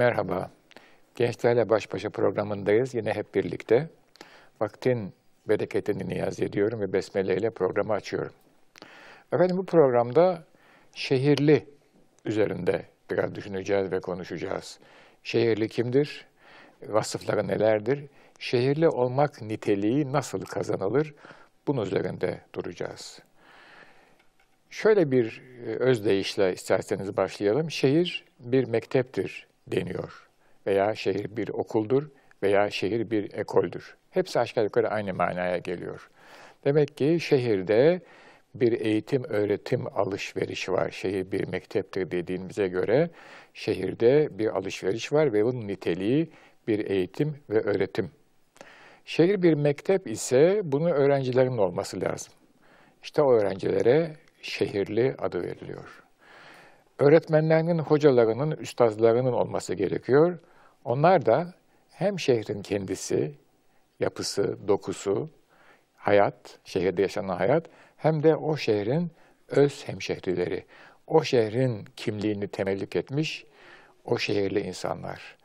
Merhaba. Gençlerle Baş Başa programındayız. Yine hep birlikte. Vaktin bereketini niyaz ediyorum ve besmele ile programı açıyorum. Efendim bu programda şehirli üzerinde biraz düşüneceğiz ve konuşacağız. Şehirli kimdir? Vasıfları nelerdir? Şehirli olmak niteliği nasıl kazanılır? Bunun üzerinde duracağız. Şöyle bir e, özdeyişle isterseniz başlayalım. Şehir bir mekteptir deniyor veya şehir bir okuldur veya şehir bir ekoldür. Hepsi aşağı yukarı aynı manaya geliyor. Demek ki şehirde bir eğitim, öğretim alışverişi var. Şehir bir mekteptir dediğimize göre şehirde bir alışveriş var ve bunun niteliği bir eğitim ve öğretim. Şehir bir mektep ise bunun öğrencilerin olması lazım. İşte o öğrencilere şehirli adı veriliyor. Öğretmenlerinin, hocalarının, üstazlarının olması gerekiyor. Onlar da hem şehrin kendisi, yapısı, dokusu, hayat, şehirde yaşanan hayat, hem de o şehrin öz hemşehrileri, o şehrin kimliğini temellik etmiş o şehirli insanlar.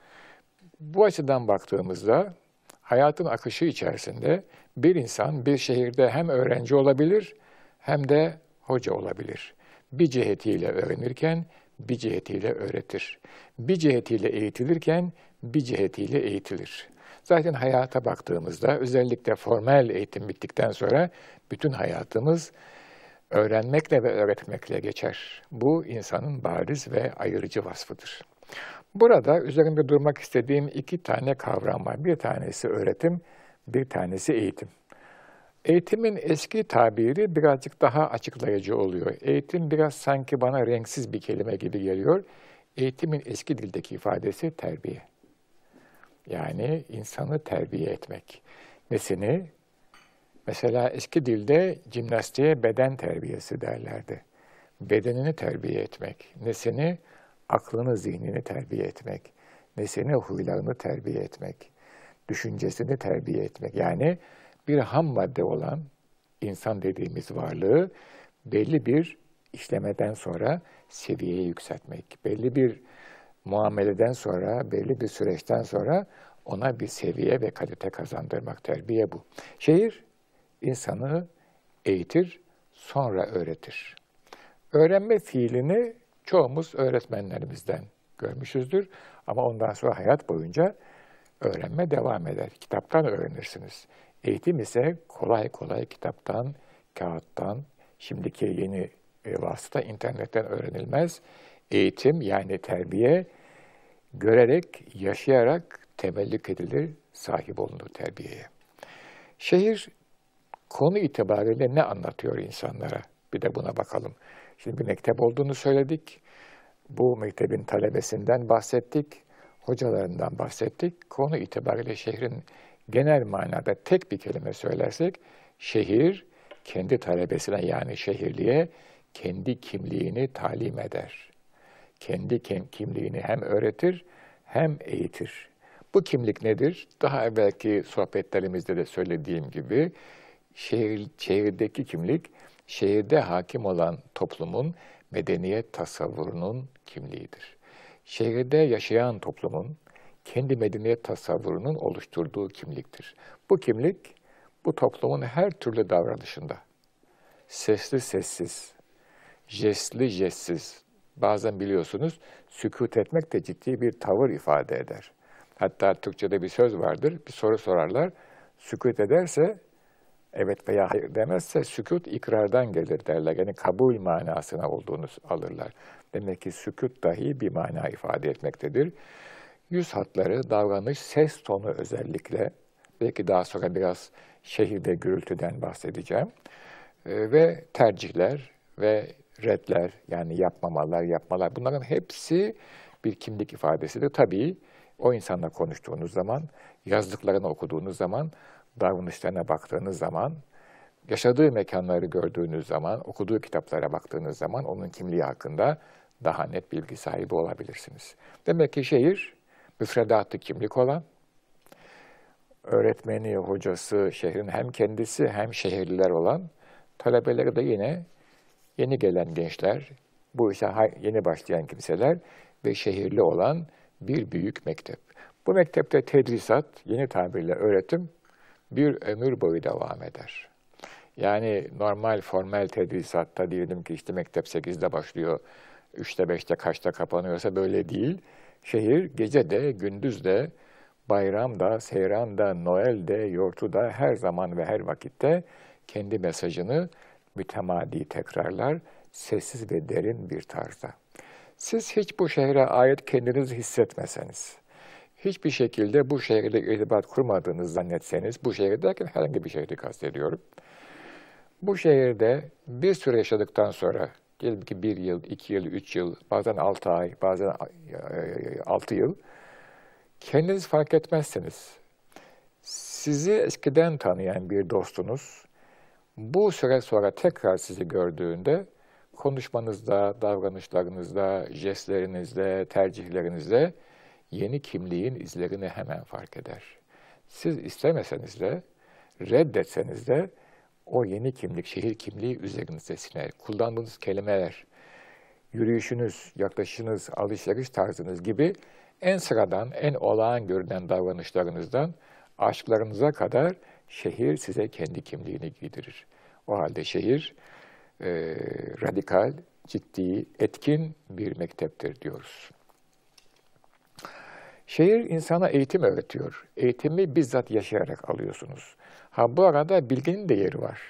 Bu açıdan baktığımızda hayatın akışı içerisinde bir insan bir şehirde hem öğrenci olabilir hem de hoca olabilir. Bir cihetiyle öğrenirken bir cihetiyle öğretir. Bir cihetiyle eğitilirken bir cihetiyle eğitilir. Zaten hayata baktığımızda özellikle formel eğitim bittikten sonra bütün hayatımız öğrenmekle ve öğretmekle geçer. Bu insanın bariz ve ayırıcı vasfıdır. Burada üzerinde durmak istediğim iki tane kavram var. Bir tanesi öğretim, bir tanesi eğitim. Eğitimin eski tabiri birazcık daha açıklayıcı oluyor. Eğitim biraz sanki bana renksiz bir kelime gibi geliyor. Eğitimin eski dildeki ifadesi terbiye. Yani insanı terbiye etmek. Nesini? Mesela eski dilde jimnastiğe beden terbiyesi derlerdi. Bedenini terbiye etmek. Nesini? Aklını, zihnini terbiye etmek. Nesini? Huylarını terbiye etmek. Düşüncesini terbiye etmek. Yani bir ham madde olan insan dediğimiz varlığı belli bir işlemeden sonra seviyeye yükseltmek, belli bir muameleden sonra, belli bir süreçten sonra ona bir seviye ve kalite kazandırmak terbiye bu. Şehir insanı eğitir, sonra öğretir. Öğrenme fiilini çoğumuz öğretmenlerimizden görmüşüzdür ama ondan sonra hayat boyunca öğrenme devam eder. Kitaptan öğrenirsiniz. Eğitim ise kolay kolay kitaptan, kağıttan, şimdiki yeni e, vasıta internetten öğrenilmez. Eğitim yani terbiye görerek, yaşayarak temellük edilir, sahip olunur terbiyeye. Şehir konu itibariyle ne anlatıyor insanlara? Bir de buna bakalım. Şimdi bir mektep olduğunu söyledik. Bu mektebin talebesinden bahsettik, hocalarından bahsettik. Konu itibariyle şehrin genel manada tek bir kelime söylersek, şehir kendi talebesine yani şehirliye kendi kimliğini talim eder. Kendi kimliğini hem öğretir hem eğitir. Bu kimlik nedir? Daha evvelki sohbetlerimizde de söylediğim gibi şehir, şehirdeki kimlik şehirde hakim olan toplumun medeniyet tasavvurunun kimliğidir. Şehirde yaşayan toplumun kendi medeniyet tasavvurunun oluşturduğu kimliktir. Bu kimlik bu toplumun her türlü davranışında sesli sessiz, jestli jestsiz, bazen biliyorsunuz sükut etmek de ciddi bir tavır ifade eder. Hatta Türkçe'de bir söz vardır, bir soru sorarlar. Sükut ederse, evet veya hayır demezse sükut ikrardan gelir derler. Yani kabul manasına olduğunu alırlar. Demek ki sükut dahi bir mana ifade etmektedir. Yüz hatları, davranış, ses tonu özellikle, belki daha sonra biraz şehirde gürültüden bahsedeceğim, ee, ve tercihler ve redler yani yapmamalar, yapmalar bunların hepsi bir kimlik ifadesidir. Tabii o insanla konuştuğunuz zaman, yazdıklarını okuduğunuz zaman, davranışlarına baktığınız zaman, yaşadığı mekanları gördüğünüz zaman, okuduğu kitaplara baktığınız zaman onun kimliği hakkında daha net bilgi sahibi olabilirsiniz. Demek ki şehir müfredatı kimlik olan, öğretmeni, hocası, şehrin hem kendisi hem şehirliler olan, talebeleri de yine yeni gelen gençler, bu işe yeni başlayan kimseler ve şehirli olan bir büyük mektep. Bu mektepte tedrisat, yeni tabirle öğretim bir ömür boyu devam eder. Yani normal formel tedrisatta diyelim ki işte mektep 8'de başlıyor, 3'te 5'te kaçta kapanıyorsa böyle değil. Şehir gece de gündüz de bayramda, seyranda, Noel'de, yortuda her zaman ve her vakitte kendi mesajını mütemadi tekrarlar, sessiz ve derin bir tarzda. Siz hiç bu şehre ait kendinizi hissetmeseniz, hiçbir şekilde bu şehirde irtibat kurmadığınızı zannetseniz, bu şehir derken herhangi bir şehri kastediyorum. Bu şehirde bir süre yaşadıktan sonra, diyelim ki bir yıl, iki yıl, üç yıl, bazen altı ay, bazen altı yıl, kendiniz fark etmezseniz, sizi eskiden tanıyan bir dostunuz, bu süre sonra tekrar sizi gördüğünde, konuşmanızda, davranışlarınızda, jestlerinizde, tercihlerinizde yeni kimliğin izlerini hemen fark eder. Siz istemeseniz de, reddetseniz de o yeni kimlik, şehir kimliği üzerinize siner. Kullandığınız kelimeler, yürüyüşünüz, yaklaşışınız, alışveriş tarzınız gibi en sıradan, en olağan görünen davranışlarınızdan aşklarınıza kadar şehir size kendi kimliğini giydirir. O halde şehir e, radikal, ciddi, etkin bir mekteptir diyoruz. Şehir insana eğitim öğretiyor. Eğitimi bizzat yaşayarak alıyorsunuz. Ha bu arada bilginin de yeri var.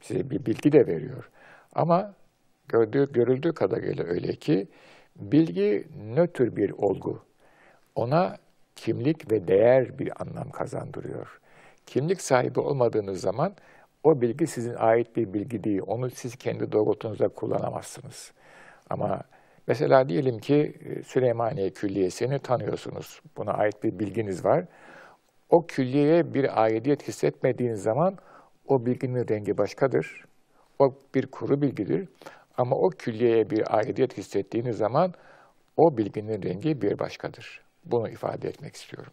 Size bir bilgi de veriyor. Ama gördüğü, görüldüğü kadarıyla öyle ki bilgi nötr bir olgu. Ona kimlik ve değer bir anlam kazandırıyor. Kimlik sahibi olmadığınız zaman o bilgi sizin ait bir bilgi değil. Onu siz kendi doğrultunuzda kullanamazsınız. Ama mesela diyelim ki e, Süleymaniye Külliyesi'ni tanıyorsunuz. Buna ait bir bilginiz var. O külliyeye bir aidiyet hissetmediğiniz zaman o bilginin rengi başkadır. O bir kuru bilgidir. Ama o külliyeye bir aidiyet hissettiğiniz zaman o bilginin rengi bir başkadır. Bunu ifade etmek istiyorum.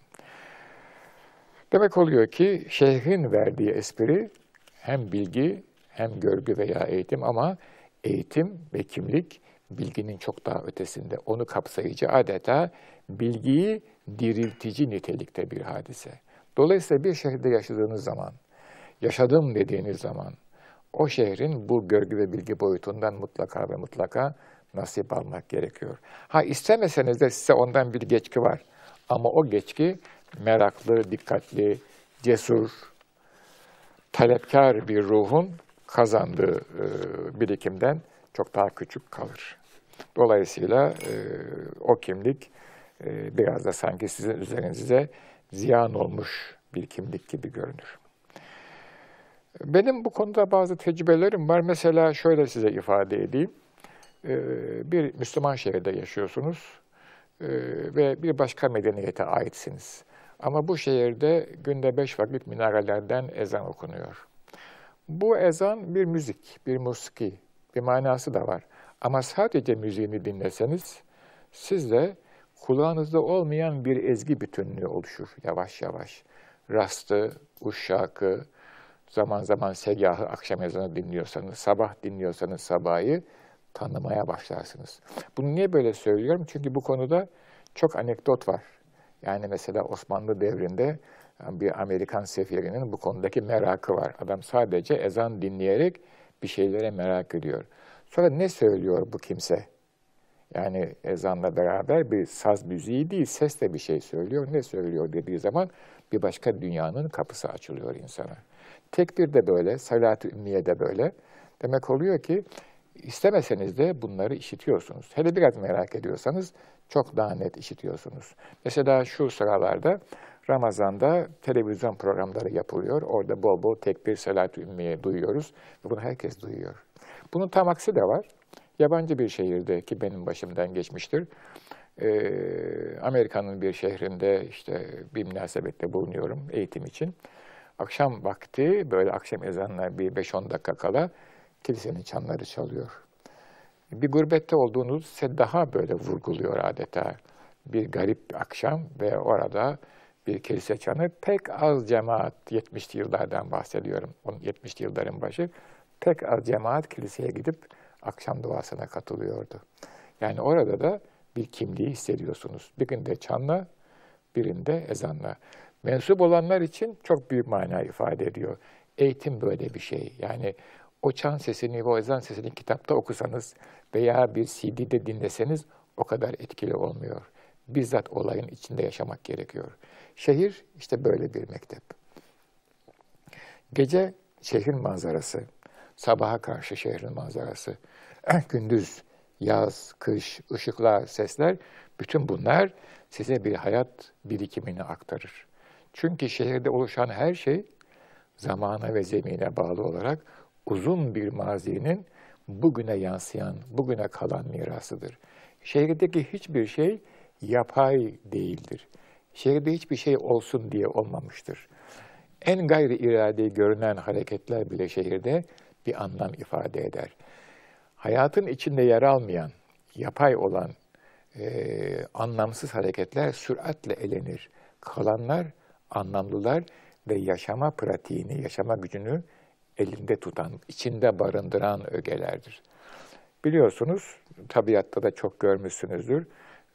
Demek oluyor ki şehrin verdiği espri hem bilgi hem görgü veya eğitim ama eğitim ve kimlik bilginin çok daha ötesinde. Onu kapsayıcı adeta bilgiyi diriltici nitelikte bir hadise. Dolayısıyla bir şehirde yaşadığınız zaman, yaşadım dediğiniz zaman o şehrin bu görgü ve bilgi boyutundan mutlaka ve mutlaka nasip almak gerekiyor. Ha istemeseniz de size ondan bir geçki var. Ama o geçki meraklı, dikkatli, cesur, talepkar bir ruhun kazandığı e, birikimden çok daha küçük kalır. Dolayısıyla e, o kimlik e, biraz da sanki sizin üzerinize ziyan olmuş bir kimlik gibi görünür. Benim bu konuda bazı tecrübelerim var. Mesela şöyle size ifade edeyim. Ee, bir Müslüman şehirde yaşıyorsunuz ee, ve bir başka medeniyete aitsiniz. Ama bu şehirde günde beş vakit minarelerden ezan okunuyor. Bu ezan bir müzik, bir musiki, bir manası da var. Ama sadece müziğini dinleseniz siz de kulağınızda olmayan bir ezgi bütünlüğü oluşur yavaş yavaş. Rastı, uşşakı, zaman zaman segahı, akşam ezanı dinliyorsanız, sabah dinliyorsanız sabahı tanımaya başlarsınız. Bunu niye böyle söylüyorum? Çünkü bu konuda çok anekdot var. Yani mesela Osmanlı devrinde bir Amerikan sefirinin bu konudaki merakı var. Adam sadece ezan dinleyerek bir şeylere merak ediyor. Sonra ne söylüyor bu kimse? Yani ezanla beraber bir saz müziği değil, ses de bir şey söylüyor. Ne söylüyor dediği zaman bir başka dünyanın kapısı açılıyor insana. Tekbir de böyle, salat-ı ümmiye de böyle. Demek oluyor ki istemeseniz de bunları işitiyorsunuz. Hele biraz merak ediyorsanız çok daha net işitiyorsunuz. Mesela şu sıralarda Ramazan'da televizyon programları yapılıyor. Orada bol bol tekbir, salat-ı ümmiye duyuyoruz. Bunu herkes duyuyor. Bunun tam aksi de var. Yabancı bir şehirde ki benim başımdan geçmiştir. Ee, Amerika'nın bir şehrinde işte bir münasebette bulunuyorum eğitim için. Akşam vakti böyle akşam ezanına bir 5-10 dakika kala kilisenin çanları çalıyor. Bir gurbette olduğunuz size daha böyle vurguluyor adeta. Bir garip bir akşam ve orada bir kilise çanı pek az cemaat, 70'li yıllardan bahsediyorum, 70'li yılların başı, pek az cemaat kiliseye gidip akşam duasına katılıyordu. Yani orada da bir kimliği hissediyorsunuz. Birinde çanla, birinde ezanla. Mensup olanlar için çok büyük mana ifade ediyor. Eğitim böyle bir şey. Yani o çan sesini ve o ezan sesini kitapta okusanız veya bir CD'de dinleseniz o kadar etkili olmuyor. Bizzat olayın içinde yaşamak gerekiyor. Şehir işte böyle bir mektep. Gece şehir manzarası, sabaha karşı şehrin manzarası, gündüz, yaz, kış, ışıklar, sesler, bütün bunlar size bir hayat birikimini aktarır. Çünkü şehirde oluşan her şey zamana ve zemine bağlı olarak uzun bir mazinin bugüne yansıyan, bugüne kalan mirasıdır. Şehirdeki hiçbir şey yapay değildir. Şehirde hiçbir şey olsun diye olmamıştır. En gayri iradi görünen hareketler bile şehirde bir anlam ifade eder. Hayatın içinde yer almayan, yapay olan e, anlamsız hareketler süratle elenir. Kalanlar anlamlılar ve yaşama pratiğini, yaşama gücünü elinde tutan, içinde barındıran ögelerdir. Biliyorsunuz, tabiatta da çok görmüşsünüzdür,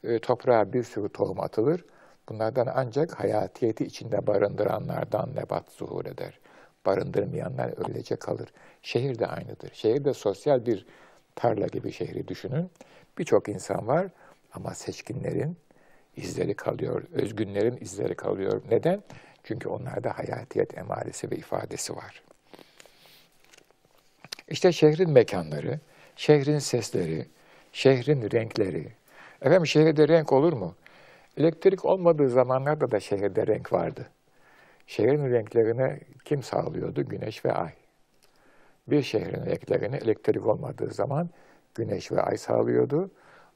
e, toprağa bir sürü tohum atılır. Bunlardan ancak hayatiyeti içinde barındıranlardan nebat zuhur eder. Barındırmayanlar öylece kalır. Şehir de aynıdır. Şehir de sosyal bir tarla gibi şehri düşünün. Birçok insan var ama seçkinlerin izleri kalıyor, özgünlerin izleri kalıyor. Neden? Çünkü onlarda hayatiyet emaresi ve ifadesi var. İşte şehrin mekanları, şehrin sesleri, şehrin renkleri. Efendim şehirde renk olur mu? Elektrik olmadığı zamanlarda da şehirde renk vardı. Şehrin renklerini kim sağlıyordu? Güneş ve ay. Bir şehrin renklerini elektrik olmadığı zaman güneş ve ay sağlıyordu.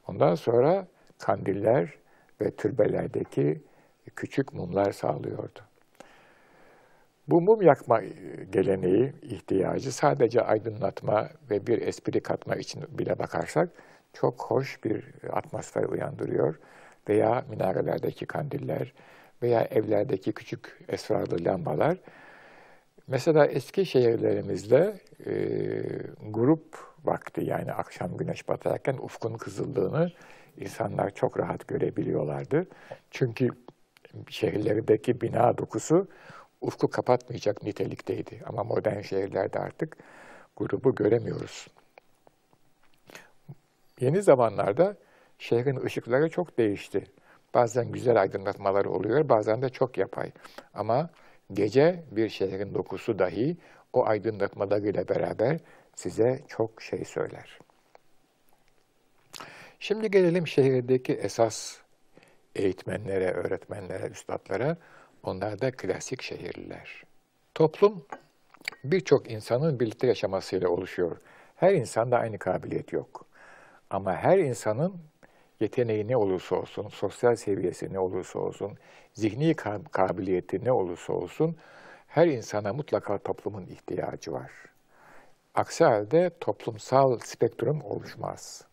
Ondan sonra kandiller ve türbelerdeki küçük mumlar sağlıyordu. Bu mum yakma geleneği, ihtiyacı sadece aydınlatma ve bir espri katma için bile bakarsak çok hoş bir atmosfer uyandırıyor. Veya minarelerdeki kandiller veya evlerdeki küçük esrarlı lambalar. Mesela eski şehirlerimizde e, grup vakti yani akşam güneş batarken ufkun kızıldığını insanlar çok rahat görebiliyorlardı. Çünkü şehirlerdeki bina dokusu ufku kapatmayacak nitelikteydi. Ama modern şehirlerde artık grubu göremiyoruz. Yeni zamanlarda şehrin ışıkları çok değişti. Bazen güzel aydınlatmaları oluyor, bazen de çok yapay. Ama gece bir şehrin dokusu dahi o aydınlatmalarıyla beraber size çok şey söyler. Şimdi gelelim şehirdeki esas eğitmenlere, öğretmenlere, üstadlara. Onlar da klasik şehirliler. Toplum birçok insanın birlikte yaşamasıyla oluşuyor. Her insanda aynı kabiliyet yok. Ama her insanın yeteneği ne olursa olsun, sosyal seviyesi ne olursa olsun, zihni kabiliyeti ne olursa olsun, her insana mutlaka toplumun ihtiyacı var. Aksi halde toplumsal spektrum oluşmaz.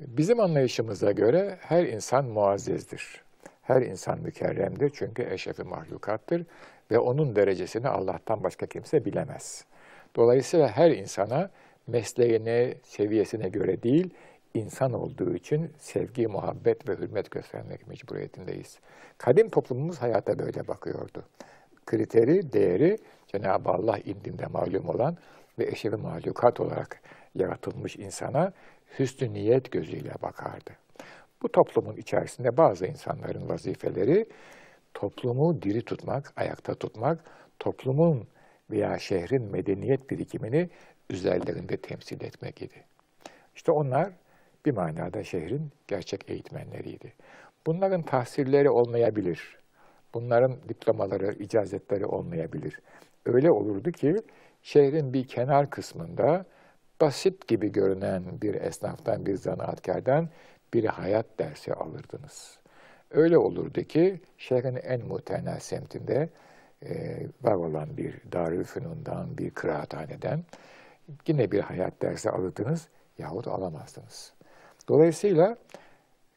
Bizim anlayışımıza göre her insan muazzezdir. Her insan mükerremdir çünkü eşrefi mahlukattır ve onun derecesini Allah'tan başka kimse bilemez. Dolayısıyla her insana mesleğine, seviyesine göre değil, insan olduğu için sevgi, muhabbet ve hürmet göstermek mecburiyetindeyiz. Kadim toplumumuz hayata böyle bakıyordu. Kriteri, değeri Cenab-ı Allah indinde malum olan ve eşevi mahlukat olarak yaratılmış insana hüsnü niyet gözüyle bakardı. Bu toplumun içerisinde bazı insanların vazifeleri toplumu diri tutmak, ayakta tutmak, toplumun veya şehrin medeniyet birikimini üzerlerinde temsil etmek idi. İşte onlar bir manada şehrin gerçek eğitmenleriydi. Bunların tahsilleri olmayabilir. Bunların diplomaları, icazetleri olmayabilir. Öyle olurdu ki şehrin bir kenar kısmında basit gibi görünen bir esnaftan, bir zanaatkardan bir hayat dersi alırdınız. Öyle olurdu ki şehrin en muhtemel semtinde e, var olan bir Darülfünun'dan, bir kıraathaneden yine bir hayat dersi alırdınız yahut alamazdınız. Dolayısıyla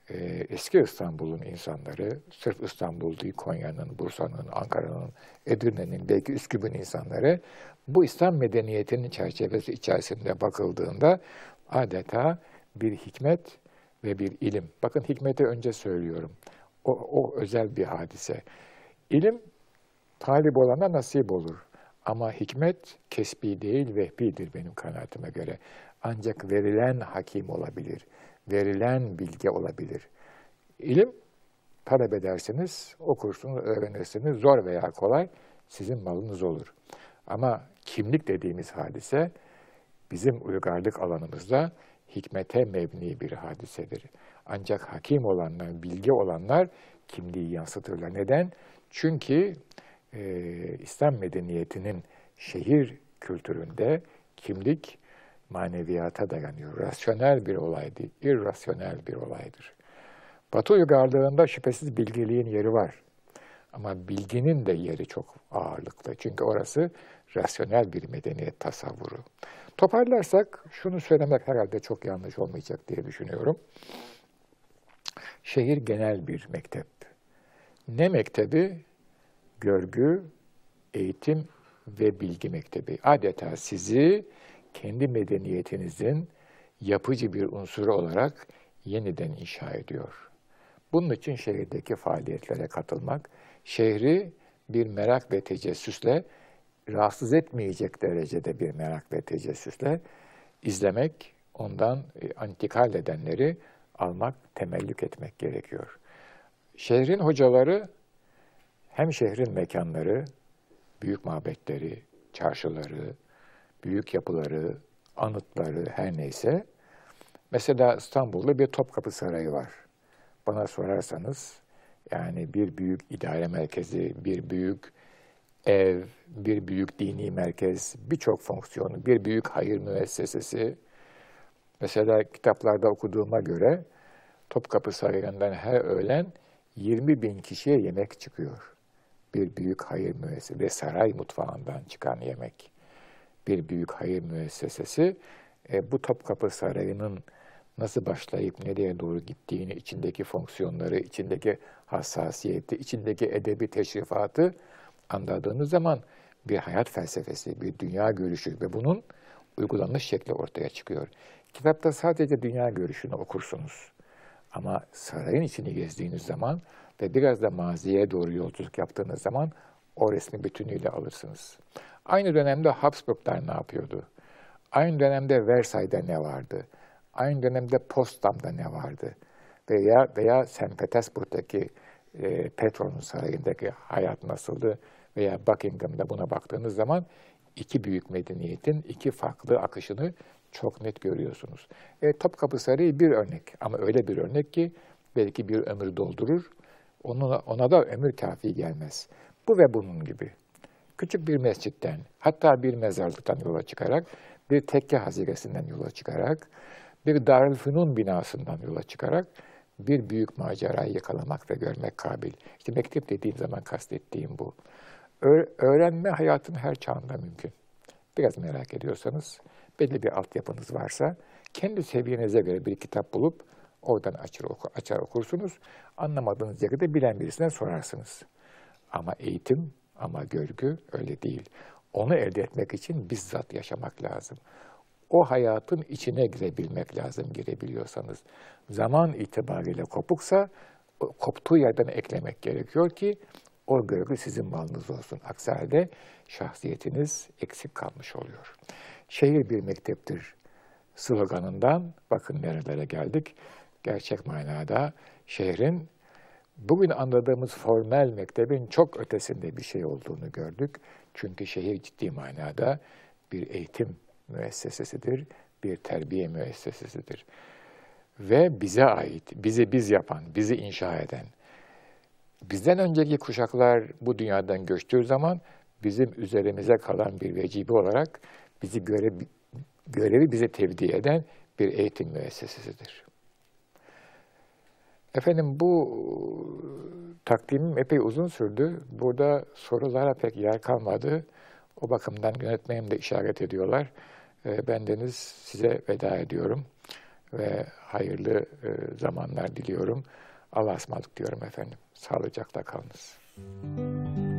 e, eski İstanbul'un insanları, sırf İstanbul değil Konya'nın, Bursa'nın, Ankara'nın, Edirne'nin, belki Üsküp'ün insanları bu İslam medeniyetinin çerçevesi içerisinde bakıldığında adeta bir hikmet ve bir ilim. Bakın hikmeti önce söylüyorum. O, o özel bir hadise. İlim talip olana nasip olur. Ama hikmet kesbi değil vehbidir benim kanaatime göre. Ancak verilen hakim olabilir. Verilen bilge olabilir. İlim talep edersiniz, okursunuz, öğrenirsiniz. Zor veya kolay sizin malınız olur. Ama kimlik dediğimiz hadise bizim uygarlık alanımızda hikmete mebni bir hadisedir. Ancak hakim olanlar, bilgi olanlar kimliği yansıtırlar. Neden? Çünkü e, İslam medeniyetinin şehir kültüründe kimlik maneviyata dayanıyor. Rasyonel bir olay değil, irrasyonel bir olaydır. Batı uygarlığında şüphesiz bilgiliğin yeri var. Ama bilginin de yeri çok ağırlıklı. Çünkü orası rasyonel bir medeniyet tasavvuru. Toparlarsak şunu söylemek herhalde çok yanlış olmayacak diye düşünüyorum. Şehir genel bir mektep. Ne mektebi? Görgü, eğitim ve bilgi mektebi. Adeta sizi kendi medeniyetinizin yapıcı bir unsuru olarak yeniden inşa ediyor. Bunun için şehirdeki faaliyetlere katılmak, şehri bir merak ve tecessüsle rahatsız etmeyecek derecede bir merak ve tecessüsle izlemek, ondan e, intikal edenleri almak, temellük etmek gerekiyor. Şehrin hocaları hem şehrin mekanları, büyük mabetleri, çarşıları, büyük yapıları, anıtları her neyse. Mesela İstanbul'da bir Topkapı Sarayı var. Bana sorarsanız yani bir büyük idare merkezi, bir büyük ev, bir büyük dini merkez, birçok fonksiyonu, bir büyük hayır müessesesi. Mesela kitaplarda okuduğuma göre Topkapı Sarayı'ndan her öğlen 20 bin kişiye yemek çıkıyor. Bir büyük hayır müessesesi ve saray mutfağından çıkan yemek. Bir büyük hayır müessesesi. E, bu Topkapı Sarayı'nın nasıl başlayıp nereye doğru gittiğini, içindeki fonksiyonları, içindeki hassasiyeti, içindeki edebi teşrifatı anladığınız zaman bir hayat felsefesi, bir dünya görüşü ve bunun uygulanmış şekli ortaya çıkıyor. Kitapta sadece dünya görüşünü okursunuz. Ama sarayın içini gezdiğiniz zaman ve biraz da maziye doğru yolculuk yaptığınız zaman o resmi bütünüyle alırsınız. Aynı dönemde Habsburglar ne yapıyordu? Aynı dönemde Versay'da ne vardı? Aynı dönemde Potsdam'da ne vardı? Veya veya St. Petersburg'daki e, Petron'un sarayındaki hayat nasıldı? Veya Buckingham'da buna baktığınız zaman iki büyük medeniyetin iki farklı akışını çok net görüyorsunuz. E, Topkapı Sarayı bir örnek ama öyle bir örnek ki belki bir ömür doldurur. Ona, ona da ömür kafi gelmez. Bu ve bunun gibi. Küçük bir mescitten, hatta bir mezarlıktan yola çıkarak, bir tekke haziresinden yola çıkarak, bir Darülfünun binasından yola çıkarak bir büyük macerayı yakalamak ve görmek kabil. İşte mektep dediğim zaman kastettiğim bu. Öğrenme hayatın her çağında mümkün. Biraz merak ediyorsanız, belli bir altyapınız varsa, kendi seviyenize göre bir kitap bulup oradan açar, oku, açar okursunuz. Anlamadığınız yerde bilen birisine sorarsınız. Ama eğitim, ama görgü öyle değil. Onu elde etmek için bizzat yaşamak lazım. O hayatın içine girebilmek lazım girebiliyorsanız. Zaman itibariyle kopuksa koptuğu yerden eklemek gerekiyor ki o görgü sizin malınız olsun. Aksi halde şahsiyetiniz eksik kalmış oluyor. Şehir bir mekteptir sloganından bakın nerelere geldik. Gerçek manada şehrin bugün anladığımız formel mektebin çok ötesinde bir şey olduğunu gördük. Çünkü şehir ciddi manada bir eğitim müessesesidir, bir terbiye müessesesidir. Ve bize ait, bizi biz yapan, bizi inşa eden, bizden önceki kuşaklar bu dünyadan göçtüğü zaman bizim üzerimize kalan bir vecibe olarak bizi görev, görevi bize tevdi eden bir eğitim müessesesidir. Efendim bu takdimim epey uzun sürdü. Burada sorulara pek yer kalmadı. O bakımdan yönetmenim de işaret ediyorlar. Ben deniz size veda ediyorum ve hayırlı zamanlar diliyorum. Allah'a ısmarladık diyorum efendim. Sağlıcakla kalınız. Müzik